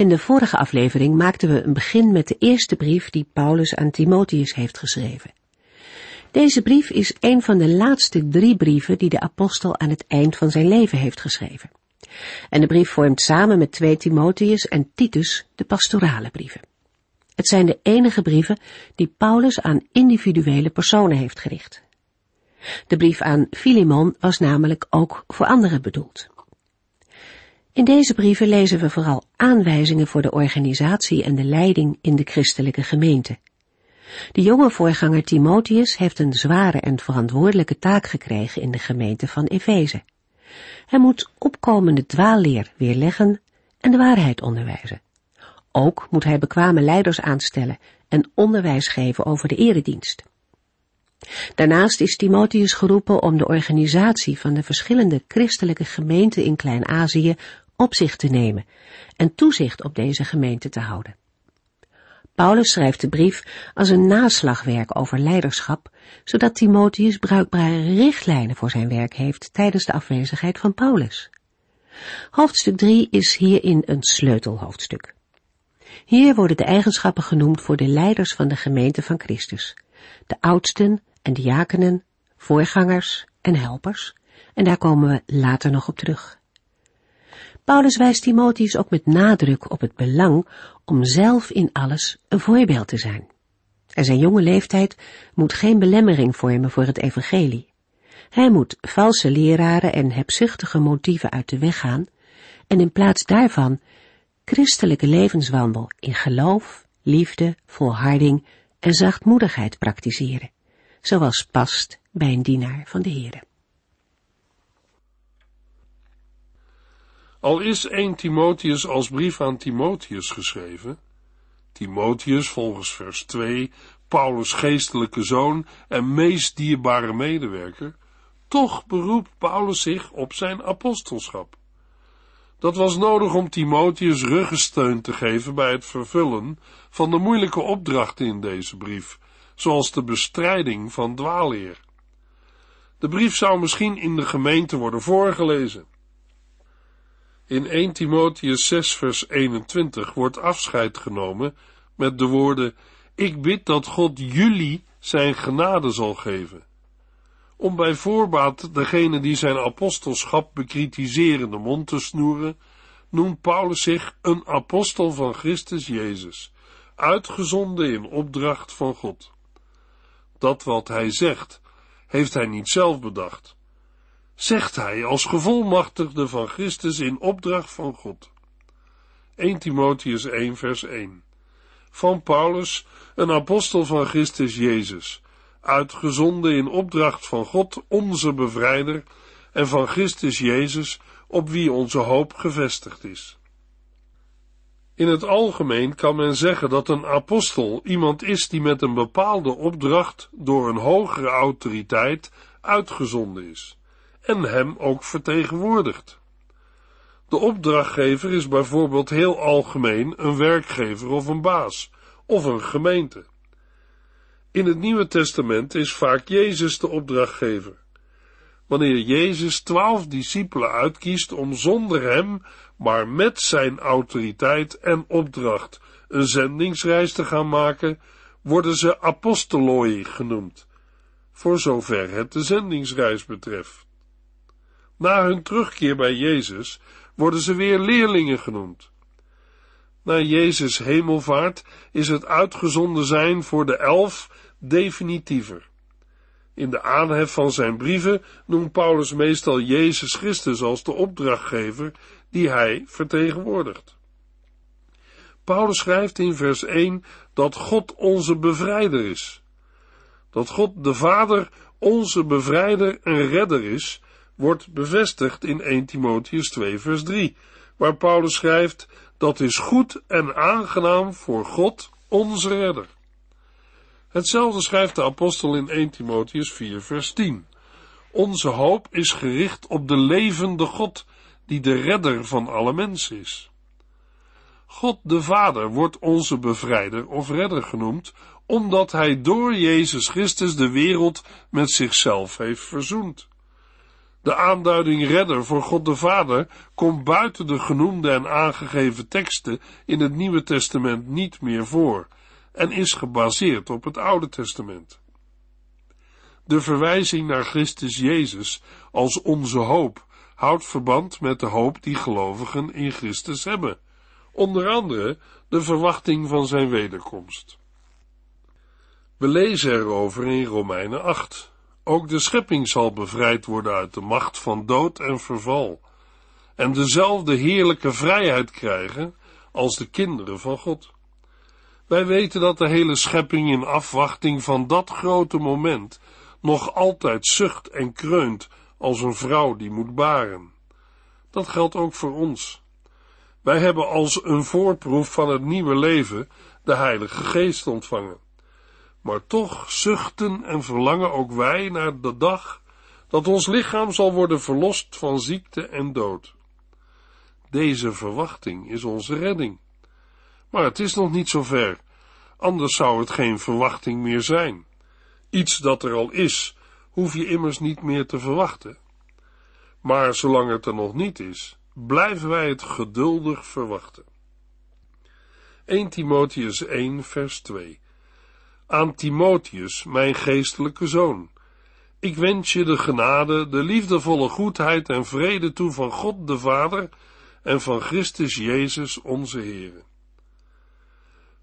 In de vorige aflevering maakten we een begin met de eerste brief die Paulus aan Timotheus heeft geschreven. Deze brief is een van de laatste drie brieven die de apostel aan het eind van zijn leven heeft geschreven. En de brief vormt samen met 2 Timotheus en Titus de pastorale brieven. Het zijn de enige brieven die Paulus aan individuele personen heeft gericht. De brief aan Filemon was namelijk ook voor anderen bedoeld. In deze brieven lezen we vooral aanwijzingen voor de organisatie en de leiding in de christelijke gemeente. De jonge voorganger Timotheus heeft een zware en verantwoordelijke taak gekregen in de gemeente van Efeze. Hij moet opkomende dwaalleer weerleggen en de waarheid onderwijzen. Ook moet hij bekwame leiders aanstellen en onderwijs geven over de eredienst. Daarnaast is Timotheus geroepen om de organisatie van de verschillende christelijke gemeenten in Klein-Azië op zich te nemen en toezicht op deze gemeente te houden. Paulus schrijft de brief als een naslagwerk over leiderschap, zodat Timotheus bruikbare richtlijnen voor zijn werk heeft tijdens de afwezigheid van Paulus. Hoofdstuk 3 is hierin een sleutelhoofdstuk. Hier worden de eigenschappen genoemd voor de leiders van de gemeente van Christus, de oudsten en diakenen, voorgangers en helpers, en daar komen we later nog op terug. Paulus wijst Timotheus ook met nadruk op het belang om zelf in alles een voorbeeld te zijn. En zijn jonge leeftijd moet geen belemmering vormen voor het evangelie. Hij moet valse leraren en hebzuchtige motieven uit de weg gaan en in plaats daarvan christelijke levenswandel in geloof, liefde, volharding en zachtmoedigheid praktiseren, zoals past bij een dienaar van de Heere. Al is 1 Timotheus als brief aan Timotheus geschreven, Timotheus volgens vers 2, Paulus' geestelijke zoon en meest dierbare medewerker, toch beroept Paulus zich op zijn apostelschap. Dat was nodig om Timotheus ruggensteun te geven bij het vervullen van de moeilijke opdrachten in deze brief, zoals de bestrijding van dwaalleer. De brief zou misschien in de gemeente worden voorgelezen. In 1 Timotheus 6 vers 21 wordt afscheid genomen met de woorden, ik bid dat God jullie zijn genade zal geven. Om bij voorbaat degene die zijn apostelschap bekritiseren de mond te snoeren, noemt Paulus zich een apostel van Christus Jezus, uitgezonden in opdracht van God. Dat wat hij zegt, heeft hij niet zelf bedacht zegt hij als gevolmachtigde van Christus in opdracht van God. 1 Timotheus 1 vers 1 Van Paulus, een apostel van Christus Jezus, uitgezonden in opdracht van God, onze bevrijder, en van Christus Jezus, op wie onze hoop gevestigd is. In het algemeen kan men zeggen dat een apostel iemand is die met een bepaalde opdracht door een hogere autoriteit uitgezonden is en hem ook vertegenwoordigt. De opdrachtgever is bijvoorbeeld heel algemeen een werkgever of een baas of een gemeente. In het Nieuwe Testament is vaak Jezus de opdrachtgever. Wanneer Jezus twaalf discipelen uitkiest om zonder hem, maar met zijn autoriteit en opdracht een zendingsreis te gaan maken, worden ze apostoloi genoemd, voor zover het de zendingsreis betreft. Na hun terugkeer bij Jezus worden ze weer leerlingen genoemd. Na Jezus hemelvaart is het uitgezonden zijn voor de elf definitiever. In de aanhef van zijn brieven noemt Paulus meestal Jezus Christus als de opdrachtgever die hij vertegenwoordigt. Paulus schrijft in vers 1 dat God onze bevrijder is. Dat God de Vader onze bevrijder en redder is, wordt bevestigd in 1 Timotheus 2 vers 3, waar Paulus schrijft, dat is goed en aangenaam voor God, onze redder. Hetzelfde schrijft de apostel in 1 Timotheus 4 vers 10. Onze hoop is gericht op de levende God, die de redder van alle mensen is. God de Vader wordt onze bevrijder of redder genoemd, omdat hij door Jezus Christus de wereld met zichzelf heeft verzoend. De aanduiding redder voor God de Vader komt buiten de genoemde en aangegeven teksten in het Nieuwe Testament niet meer voor en is gebaseerd op het Oude Testament. De verwijzing naar Christus Jezus als onze hoop houdt verband met de hoop die gelovigen in Christus hebben, onder andere de verwachting van zijn wederkomst. We lezen erover in Romeinen 8. Ook de schepping zal bevrijd worden uit de macht van dood en verval, en dezelfde heerlijke vrijheid krijgen als de kinderen van God. Wij weten dat de hele schepping in afwachting van dat grote moment nog altijd zucht en kreunt als een vrouw die moet baren. Dat geldt ook voor ons. Wij hebben als een voorproef van het nieuwe leven de Heilige Geest ontvangen. Maar toch zuchten en verlangen ook wij naar de dag dat ons lichaam zal worden verlost van ziekte en dood. Deze verwachting is onze redding. Maar het is nog niet zo ver, anders zou het geen verwachting meer zijn. Iets dat er al is, hoef je immers niet meer te verwachten. Maar zolang het er nog niet is, blijven wij het geduldig verwachten. 1 Timotheus 1 vers 2 Aan Timotheus, mijn geestelijke zoon, ik wens je de genade, de liefdevolle goedheid en vrede toe van God de Vader en van Christus Jezus onze Heer.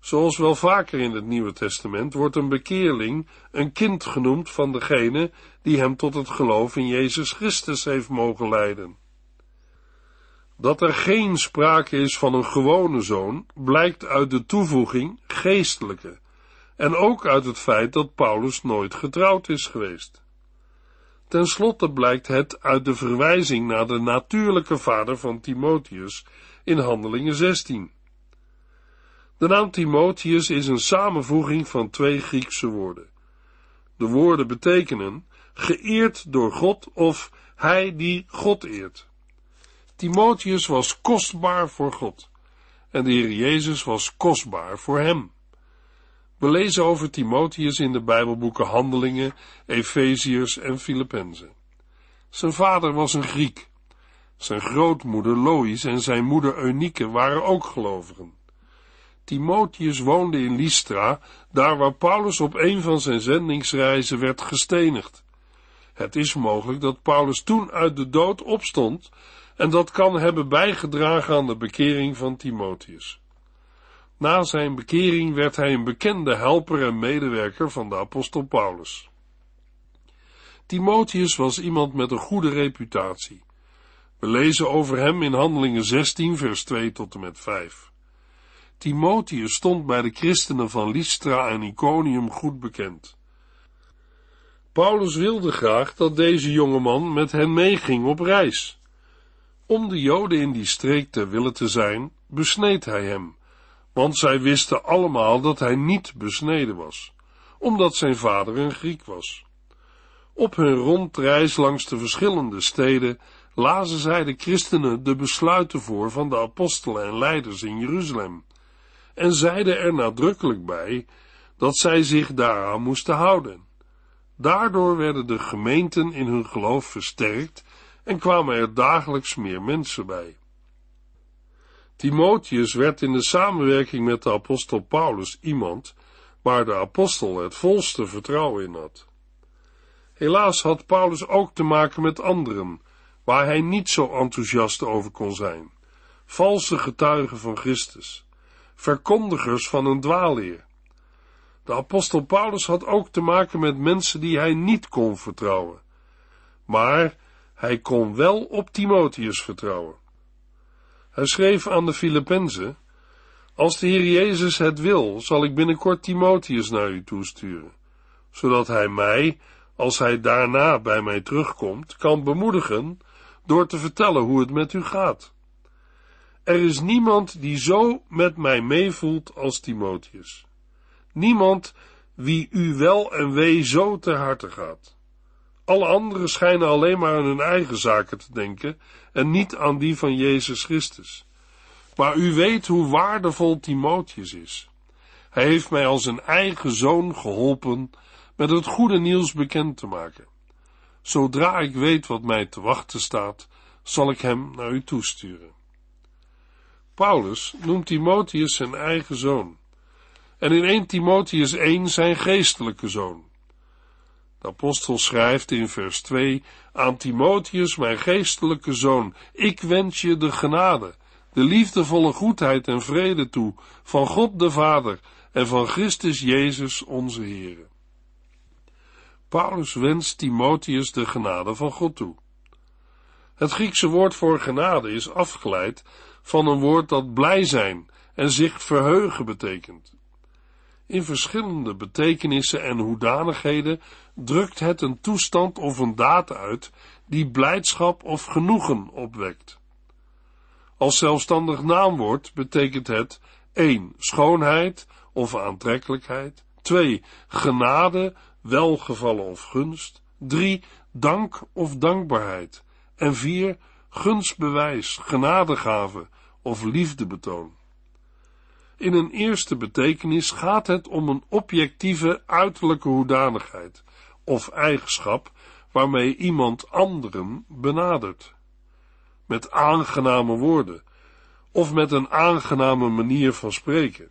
Zoals wel vaker in het Nieuwe Testament wordt een bekeerling een kind genoemd van degene die hem tot het geloof in Jezus Christus heeft mogen leiden. Dat er geen sprake is van een gewone zoon, blijkt uit de toevoeging geestelijke, en ook uit het feit dat Paulus nooit getrouwd is geweest. Ten slotte blijkt het uit de verwijzing naar de natuurlijke vader van Timotheus in Handelingen 16. De naam Timotheus is een samenvoeging van twee Griekse woorden. De woorden betekenen geëerd door God of hij die God eert. Timotheus was kostbaar voor God en de Heer Jezus was kostbaar voor hem. We lezen over Timotheus in de Bijbelboeken Handelingen, Efeziërs en Filippenzen. Zijn vader was een Griek. Zijn grootmoeder Lois en zijn moeder Eunike waren ook gelovigen. Timotheus woonde in Lystra, daar waar Paulus op een van zijn zendingsreizen werd gestenigd. Het is mogelijk dat Paulus toen uit de dood opstond en dat kan hebben bijgedragen aan de bekering van Timotheus. Na zijn bekering werd hij een bekende helper en medewerker van de apostel Paulus. Timotheus was iemand met een goede reputatie. We lezen over hem in Handelingen 16, vers 2 tot en met 5. Timotheus stond bij de christenen van Lystra en Iconium goed bekend. Paulus wilde graag dat deze jongeman met hen meeging op reis. Om de Joden in die streek te willen te zijn, besneed hij hem, want zij wisten allemaal dat hij niet besneden was, omdat zijn vader een Griek was. Op hun rondreis langs de verschillende steden lazen zij de christenen de besluiten voor van de apostelen en leiders in Jeruzalem en zeiden er nadrukkelijk bij dat zij zich daaraan moesten houden. Daardoor werden de gemeenten in hun geloof versterkt en kwamen er dagelijks meer mensen bij. Timotheus werd in de samenwerking met de apostel Paulus iemand waar de apostel het volste vertrouwen in had. Helaas had Paulus ook te maken met anderen, waar hij niet zo enthousiast over kon zijn, valse getuigen van Christus verkondigers van een dwaalleer. De apostel Paulus had ook te maken met mensen die hij niet kon vertrouwen. Maar hij kon wel op Timotheus vertrouwen. Hij schreef aan de Filippenzen, als de Heer Jezus het wil, zal ik binnenkort Timotheus naar u toesturen, zodat hij mij, als hij daarna bij mij terugkomt, kan bemoedigen door te vertellen hoe het met u gaat. Er is niemand die zo met mij meevoelt als Timotheus. Niemand wie u wel en wee zo ter harte gaat. Alle anderen schijnen alleen maar aan hun eigen zaken te denken en niet aan die van Jezus Christus. Maar u weet hoe waardevol Timotheus is. Hij heeft mij als een eigen zoon geholpen met het goede nieuws bekend te maken. Zodra ik weet wat mij te wachten staat, zal ik hem naar u toesturen. Paulus noemt Timotheus zijn eigen zoon. En in 1 Timotheus 1 zijn geestelijke zoon. De apostel schrijft in vers 2 aan Timotheus, mijn geestelijke zoon, ik wens je de genade, de liefdevolle goedheid en vrede toe van God de Vader en van Christus Jezus onze Heer. Paulus wenst Timotheus de genade van God toe. Het Griekse woord voor genade is afgeleid van een woord dat blij zijn en zich verheugen betekent. In verschillende betekenissen en hoedanigheden drukt het een toestand of een daad uit die blijdschap of genoegen opwekt. Als zelfstandig naamwoord betekent het 1. schoonheid of aantrekkelijkheid, 2. genade, welgevallen of gunst, 3. dank of dankbaarheid en 4. Gunstbewijs, genadegave of liefdebetoon. In een eerste betekenis gaat het om een objectieve uiterlijke hoedanigheid of eigenschap waarmee iemand anderen benadert. Met aangename woorden of met een aangename manier van spreken.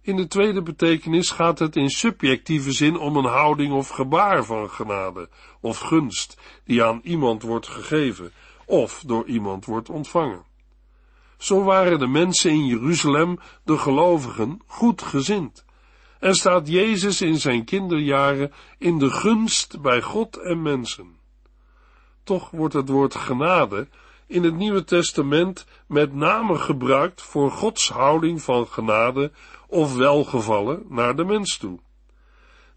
In de tweede betekenis gaat het in subjectieve zin om een houding of gebaar van genade of gunst die aan iemand wordt gegeven of door iemand wordt ontvangen. Zo waren de mensen in Jeruzalem, de gelovigen, goed gezind. En staat Jezus in zijn kinderjaren in de gunst bij God en mensen. Toch wordt het woord genade in het Nieuwe Testament met name gebruikt voor Gods houding van genade of welgevallen naar de mens toe.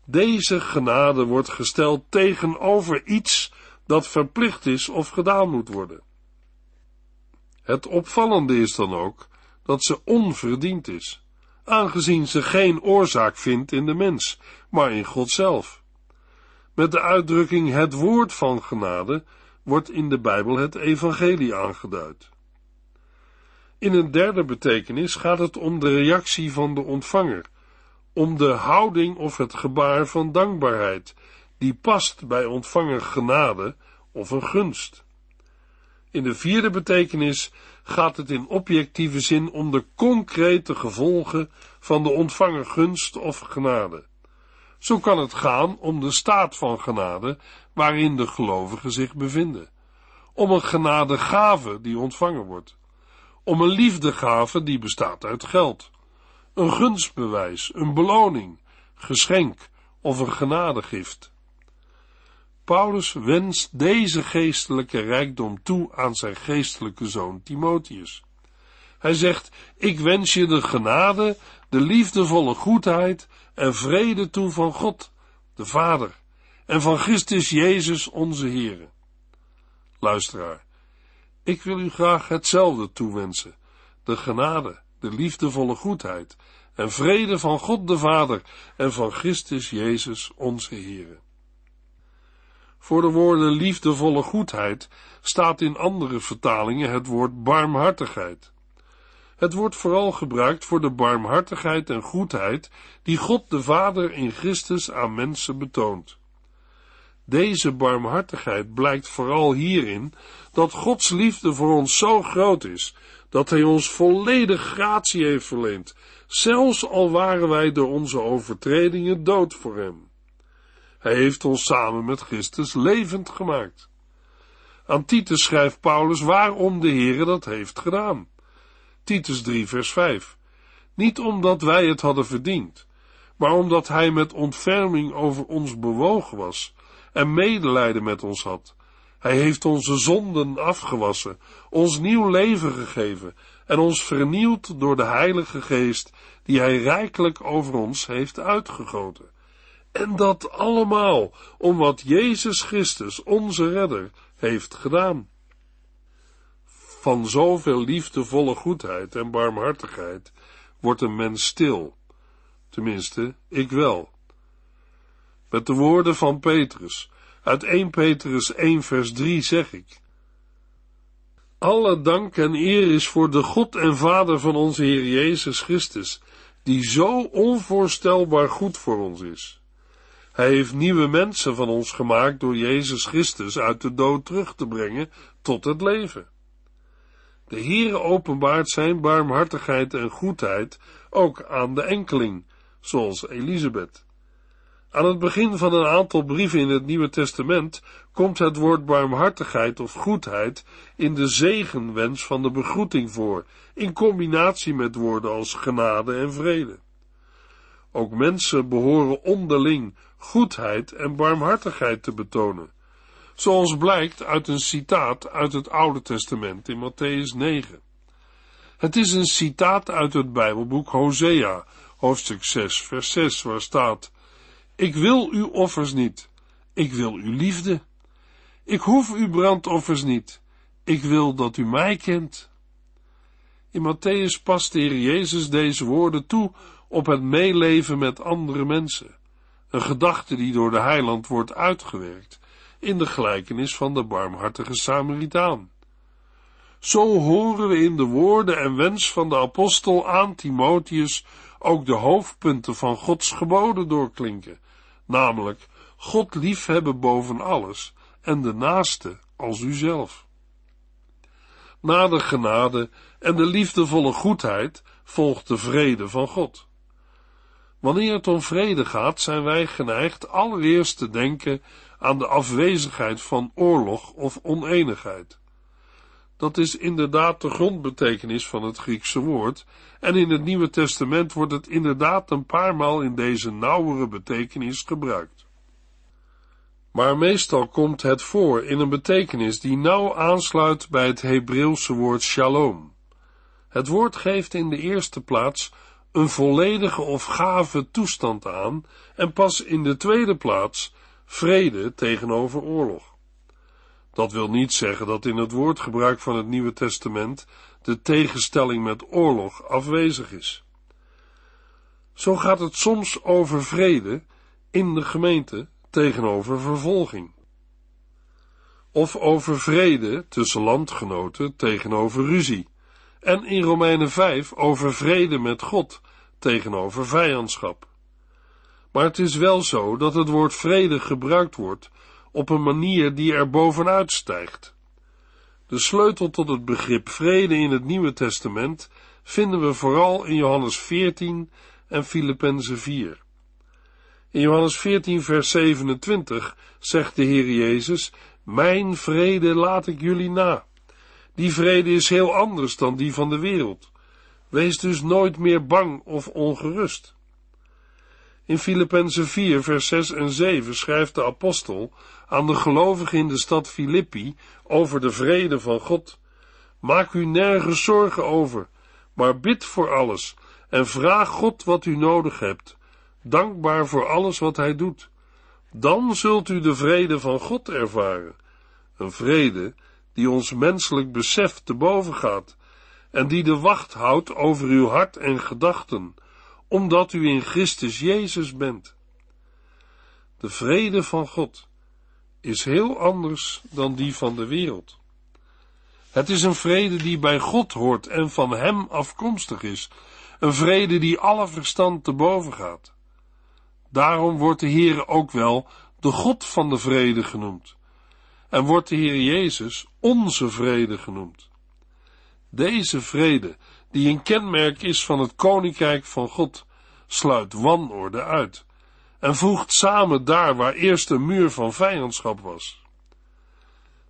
Deze genade wordt gesteld tegenover iets dat verplicht is of gedaan moet worden. Het opvallende is dan ook dat ze onverdiend is, aangezien ze geen oorzaak vindt in de mens, maar in God zelf. Met de uitdrukking het woord van genade wordt in de Bijbel het evangelie aangeduid. In een derde betekenis gaat het om de reactie van de ontvanger, om de houding of het gebaar van dankbaarheid, die past bij ontvanger genade of een gunst. In de vierde betekenis gaat het in objectieve zin om de concrete gevolgen van de ontvangen gunst of genade. Zo kan het gaan om de staat van genade waarin de gelovigen zich bevinden, om een genadegave die ontvangen wordt, om een liefdegave die bestaat uit geld, een gunstbewijs, een beloning, geschenk of een genadegift. Paulus wenst deze geestelijke rijkdom toe aan zijn geestelijke zoon Timotheus. Hij zegt, ik wens je de genade, de liefdevolle goedheid en vrede toe van God, de Vader, en van Christus Jezus onze Heere. Luisteraar, ik wil u graag hetzelfde toewensen, de genade, de liefdevolle goedheid en vrede van God de Vader en van Christus Jezus onze Heere. Voor de woorden liefdevolle goedheid staat in andere vertalingen het woord barmhartigheid. Het wordt vooral gebruikt voor de barmhartigheid en goedheid die God de Vader in Christus aan mensen betoont. Deze barmhartigheid blijkt vooral hierin dat Gods liefde voor ons zo groot is, dat Hij ons volledig gratie heeft verleend, zelfs al waren wij door onze overtredingen dood voor Hem. Hij heeft ons samen met Christus levend gemaakt. Aan Titus schrijft Paulus waarom de Heere dat heeft gedaan. Titus 3 vers 5. Niet omdat wij het hadden verdiend, maar omdat hij met ontferming over ons bewogen was en medelijden met ons had. Hij heeft onze zonden afgewassen, ons nieuw leven gegeven en ons vernieuwd door de Heilige Geest, die hij rijkelijk over ons heeft uitgegoten. En dat allemaal om wat Jezus Christus, onze redder, heeft gedaan. Van zoveel liefdevolle goedheid en barmhartigheid wordt een mens stil, Tenminste, ik wel. Met de woorden van Petrus, uit 1 Petrus 1 vers 3 zeg ik, alle dank en eer is voor de God en Vader van onze Heer Jezus Christus, die zo onvoorstelbaar goed voor ons is. Hij heeft nieuwe mensen van ons gemaakt door Jezus Christus uit de dood terug te brengen tot het leven. De Heere openbaart zijn barmhartigheid en goedheid ook aan de enkeling, zoals Elisabeth. Aan het begin van een aantal brieven in het Nieuwe Testament komt het woord barmhartigheid of goedheid in de zegenwens van de begroeting voor, in combinatie met woorden als genade en vrede. Ook mensen behoren onderling goedheid en barmhartigheid te betonen, zoals blijkt uit een citaat uit het Oude Testament in Matthäus 9. Het is een citaat uit het Bijbelboek Hosea, hoofdstuk 6, vers 6, waar staat: Ik wil uw offers niet, ik wil uw liefde. Ik hoef uw brandoffers niet, ik wil dat u mij kent. In Matthäus past de Jezus deze woorden toe op het meeleven met andere mensen, een gedachte die door de heiland wordt uitgewerkt in de gelijkenis van de barmhartige Samaritaan. Zo horen we in de woorden en wens van de apostel aan Timotheus ook de hoofdpunten van Gods geboden doorklinken, namelijk God liefhebben boven alles en de naaste als uzelf. Na de genade en de liefdevolle goedheid volgt de vrede van God. Wanneer het om vrede gaat, zijn wij geneigd allereerst te denken aan de afwezigheid van oorlog of oneenigheid. Dat is inderdaad de grondbetekenis van het Griekse woord, en in het Nieuwe Testament wordt het inderdaad een paar maal in deze nauwere betekenis gebruikt. Maar meestal komt het voor in een betekenis die nauw aansluit bij het Hebreeuwse woord shalom. Het woord geeft in de eerste plaats een volledige of gave toestand aan en pas in de tweede plaats vrede tegenover oorlog. Dat wil niet zeggen dat in het woordgebruik van het Nieuwe Testament de tegenstelling met oorlog afwezig is. Zo gaat het soms over vrede in de gemeente tegenover vervolging. Of over vrede tussen landgenoten tegenover ruzie. En in Romeinen 5 over vrede met God tegenover vijandschap. Maar het is wel zo dat het woord vrede gebruikt wordt op een manier die er bovenuit stijgt. De sleutel tot het begrip vrede in het Nieuwe Testament vinden we vooral in Johannes 14 en Filippenzen 4. In Johannes 14 vers 27 zegt de Heer Jezus, Mijn vrede laat ik jullie na. Die vrede is heel anders dan die van de wereld. Wees dus nooit meer bang of ongerust. In Filippenzen 4, vers 6 en 7 schrijft de apostel aan de gelovigen in de stad Filippi over de vrede van God. Maak u nergens zorgen over, maar bid voor alles en vraag God wat u nodig hebt, dankbaar voor alles wat hij doet. Dan zult u de vrede van God ervaren, een vrede die ons menselijk besef te boven gaat en die de wacht houdt over uw hart en gedachten, omdat u in Christus Jezus bent. De vrede van God is heel anders dan die van de wereld. Het is een vrede die bij God hoort en van Hem afkomstig is, een vrede die alle verstand te boven gaat. Daarom wordt de Heere ook wel de God van de vrede genoemd, en wordt de Heer Jezus onze vrede genoemd. Deze vrede, die een kenmerk is van het koninkrijk van God, sluit wanorde uit en voegt samen daar waar eerst een muur van vijandschap was.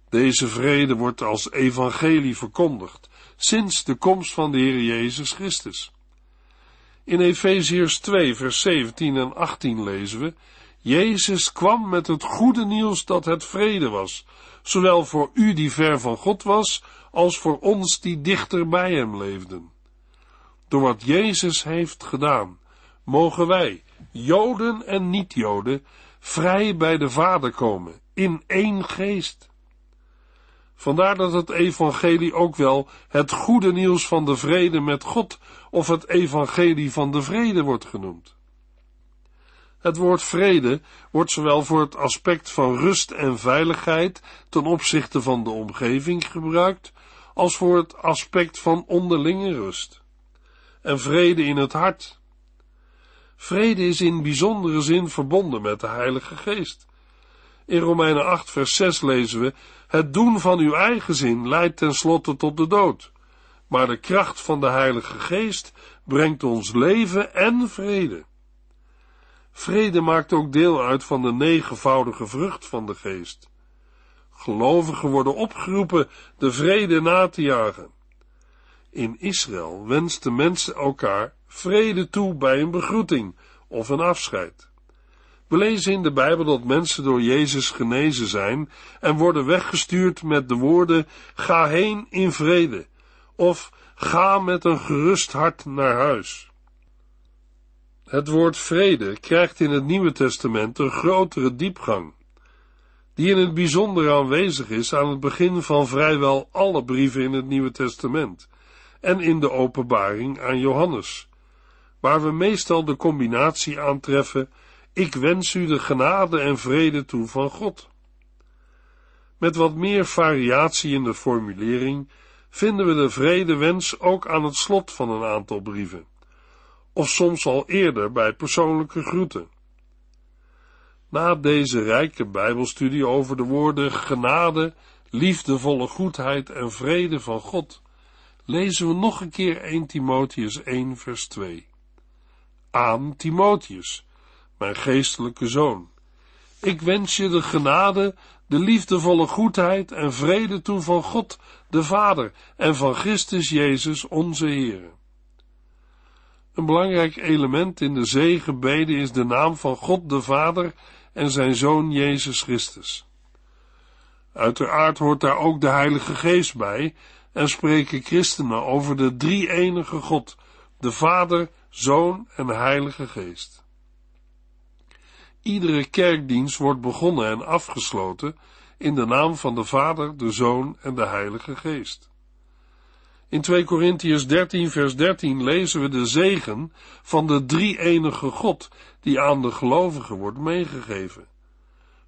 Deze vrede wordt als evangelie verkondigd sinds de komst van de Heer Jezus Christus. In Efeziërs 2 vers 17 en 18 lezen we, Jezus kwam met het goede nieuws dat het vrede was, zowel voor u die ver van God was, als voor ons die dichter bij hem leefden. Door wat Jezus heeft gedaan, mogen wij, Joden en niet-Joden, vrij bij de Vader komen, in één geest. Vandaar dat het evangelie ook wel het goede nieuws van de vrede met God of het evangelie van de vrede wordt genoemd. Het woord vrede wordt zowel voor het aspect van rust en veiligheid ten opzichte van de omgeving gebruikt, als voor het aspect van onderlinge rust. En vrede in het hart. Vrede is in bijzondere zin verbonden met de Heilige Geest. In Romeinen 8, vers 6 lezen we: Het doen van uw eigen zin leidt tenslotte tot de dood. Maar de kracht van de Heilige Geest brengt ons leven en vrede. Vrede maakt ook deel uit van de negenvoudige vrucht van de geest. Gelovigen worden opgeroepen de vrede na te jagen. In Israël wensten mensen elkaar vrede toe bij een begroeting of een afscheid. We lezen in de Bijbel dat mensen door Jezus genezen zijn en worden weggestuurd met de woorden: Ga heen in vrede, of Ga met een gerust hart naar huis. Het woord vrede krijgt in het Nieuwe Testament een grotere diepgang, die in het bijzonder aanwezig is aan het begin van vrijwel alle brieven in het Nieuwe Testament en in de openbaring aan Johannes, waar we meestal de combinatie aantreffen: Ik wens u de genade en vrede toe van God. Met wat meer variatie in de formulering vinden we de vredewens ook aan het slot van een aantal brieven, of soms al eerder bij persoonlijke groeten. Na deze rijke Bijbelstudie over de woorden genade, liefdevolle goedheid en vrede van God, lezen we nog een keer 1 Timotheus 1 vers 2. Aan Timotheus, mijn geestelijke zoon. Ik wens je de genade, de liefdevolle goedheid en vrede toe van God, de Vader, en van Christus Jezus, onze Heer. Een belangrijk element in de zegenbeden is de naam van God de Vader en zijn Zoon Jezus Christus. Uiteraard hoort daar ook de Heilige Geest bij en spreken christenen over de drie-enige God, de Vader, Zoon en Heilige Geest. Iedere kerkdienst wordt begonnen en afgesloten in de naam van de Vader, de Zoon en de Heilige Geest. In 2 Korintiërs 13 vers 13 lezen we de zegen van de drie-enige God die aan de gelovigen wordt meegegeven.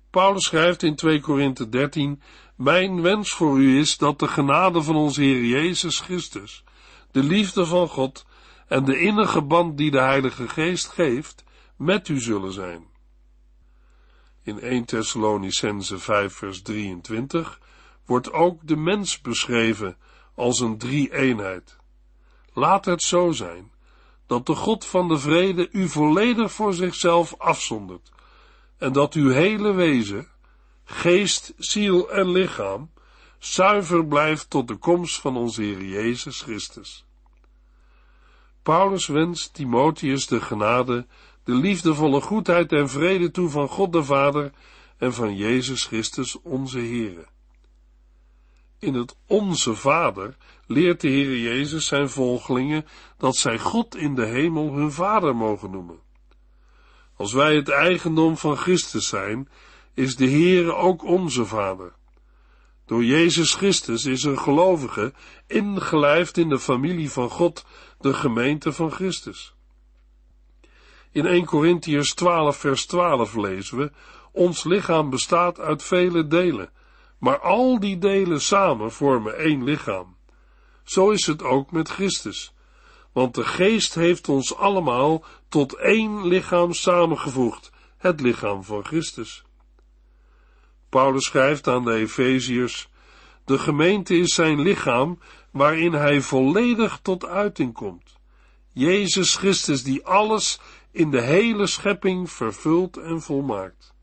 Paulus schrijft in 2 Korinthe 13, Mijn wens voor u is dat de genade van onze Heer Jezus Christus, de liefde van God en de innige band die de Heilige Geest geeft, met u zullen zijn in 1 Thessalonicense 5 vers 23 wordt ook de mens beschreven als een drie-eenheid. Laat het zo zijn dat de God van de vrede u volledig voor zichzelf afzondert en dat uw hele wezen, geest, ziel en lichaam zuiver blijft tot de komst van onze Heer Jezus Christus. Paulus wenst Timotheus de genade de liefdevolle goedheid en vrede toe van God de Vader en van Jezus Christus onze Heere. In het Onze Vader leert de Heere Jezus zijn volgelingen dat zij God in de hemel hun Vader mogen noemen. Als wij het eigendom van Christus zijn, is de Heere ook onze Vader. Door Jezus Christus is een gelovige ingelijfd in de familie van God, de gemeente van Christus. In 1 Corinthiërs 12 vers 12 lezen we, ons lichaam bestaat uit vele delen, maar al die delen samen vormen één lichaam. Zo is het ook met Christus, want de geest heeft ons allemaal tot één lichaam samengevoegd, het lichaam van Christus. Paulus schrijft aan de Efeziërs, de gemeente is zijn lichaam waarin hij volledig tot uiting komt. Jezus Christus die alles in de hele schepping vervult en volmaakt.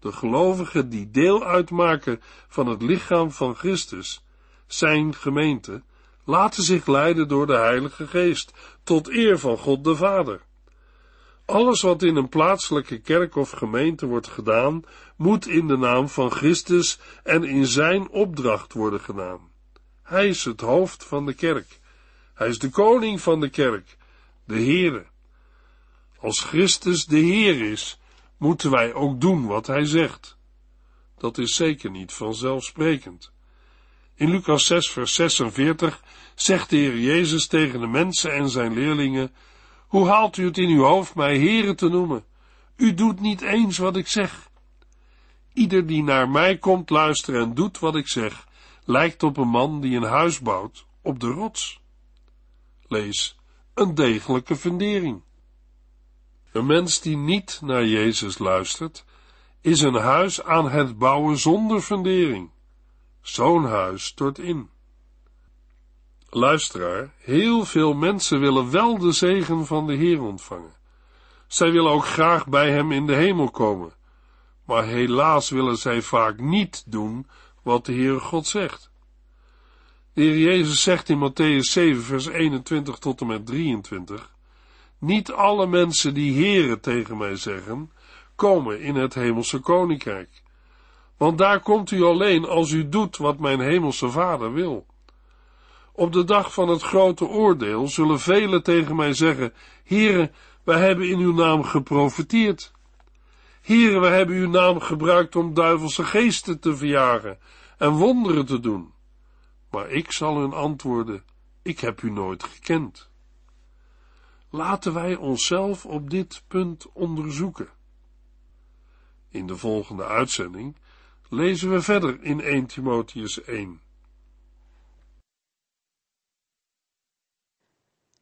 De gelovigen die deel uitmaken van het lichaam van Christus, zijn gemeente, laten zich leiden door de Heilige Geest, tot eer van God de Vader. Alles wat in een plaatselijke kerk of gemeente wordt gedaan, moet in de naam van Christus en in zijn opdracht worden gedaan. Hij is het hoofd van de kerk. Hij is de koning van de kerk, de Heere. Als Christus de Heer is, moeten wij ook doen wat Hij zegt. Dat is zeker niet vanzelfsprekend. In Lucas 6, vers 46 zegt de Heer Jezus tegen de mensen en zijn leerlingen: Hoe haalt u het in uw hoofd mij Heren te noemen, U doet niet eens wat ik zeg. Ieder die naar mij komt luisteren en doet wat ik zeg, lijkt op een man die een huis bouwt op de rots. Lees een degelijke fundering. Een mens die niet naar Jezus luistert, is een huis aan het bouwen zonder fundering. Zo'n huis stort in. Luisteraar, heel veel mensen willen wel de zegen van de Heer ontvangen. Zij willen ook graag bij Hem in de hemel komen, maar helaas willen zij vaak niet doen wat de Heere God zegt. De Heer Jezus zegt in Matthäus 7, vers 21 tot en met 23, Niet alle mensen die Heere tegen mij zeggen, komen in het hemelse koninkrijk. Want daar komt u alleen als u doet wat mijn hemelse vader wil. Op de dag van het grote oordeel zullen velen tegen mij zeggen, Heere, wij hebben in uw naam geprofiteerd. Heere, wij hebben uw naam gebruikt om duivelse geesten te verjagen en wonderen te doen. Maar ik zal hun antwoorden, ik heb u nooit gekend. Laten wij onszelf op dit punt onderzoeken. In de volgende uitzending lezen we verder in 1 Timotheus 1.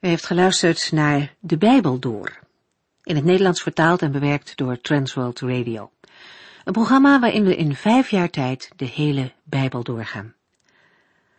U heeft geluisterd naar De Bijbel Door, in het Nederlands vertaald en bewerkt door Transworld Radio. Een programma waarin we in vijf jaar tijd de hele Bijbel doorgaan.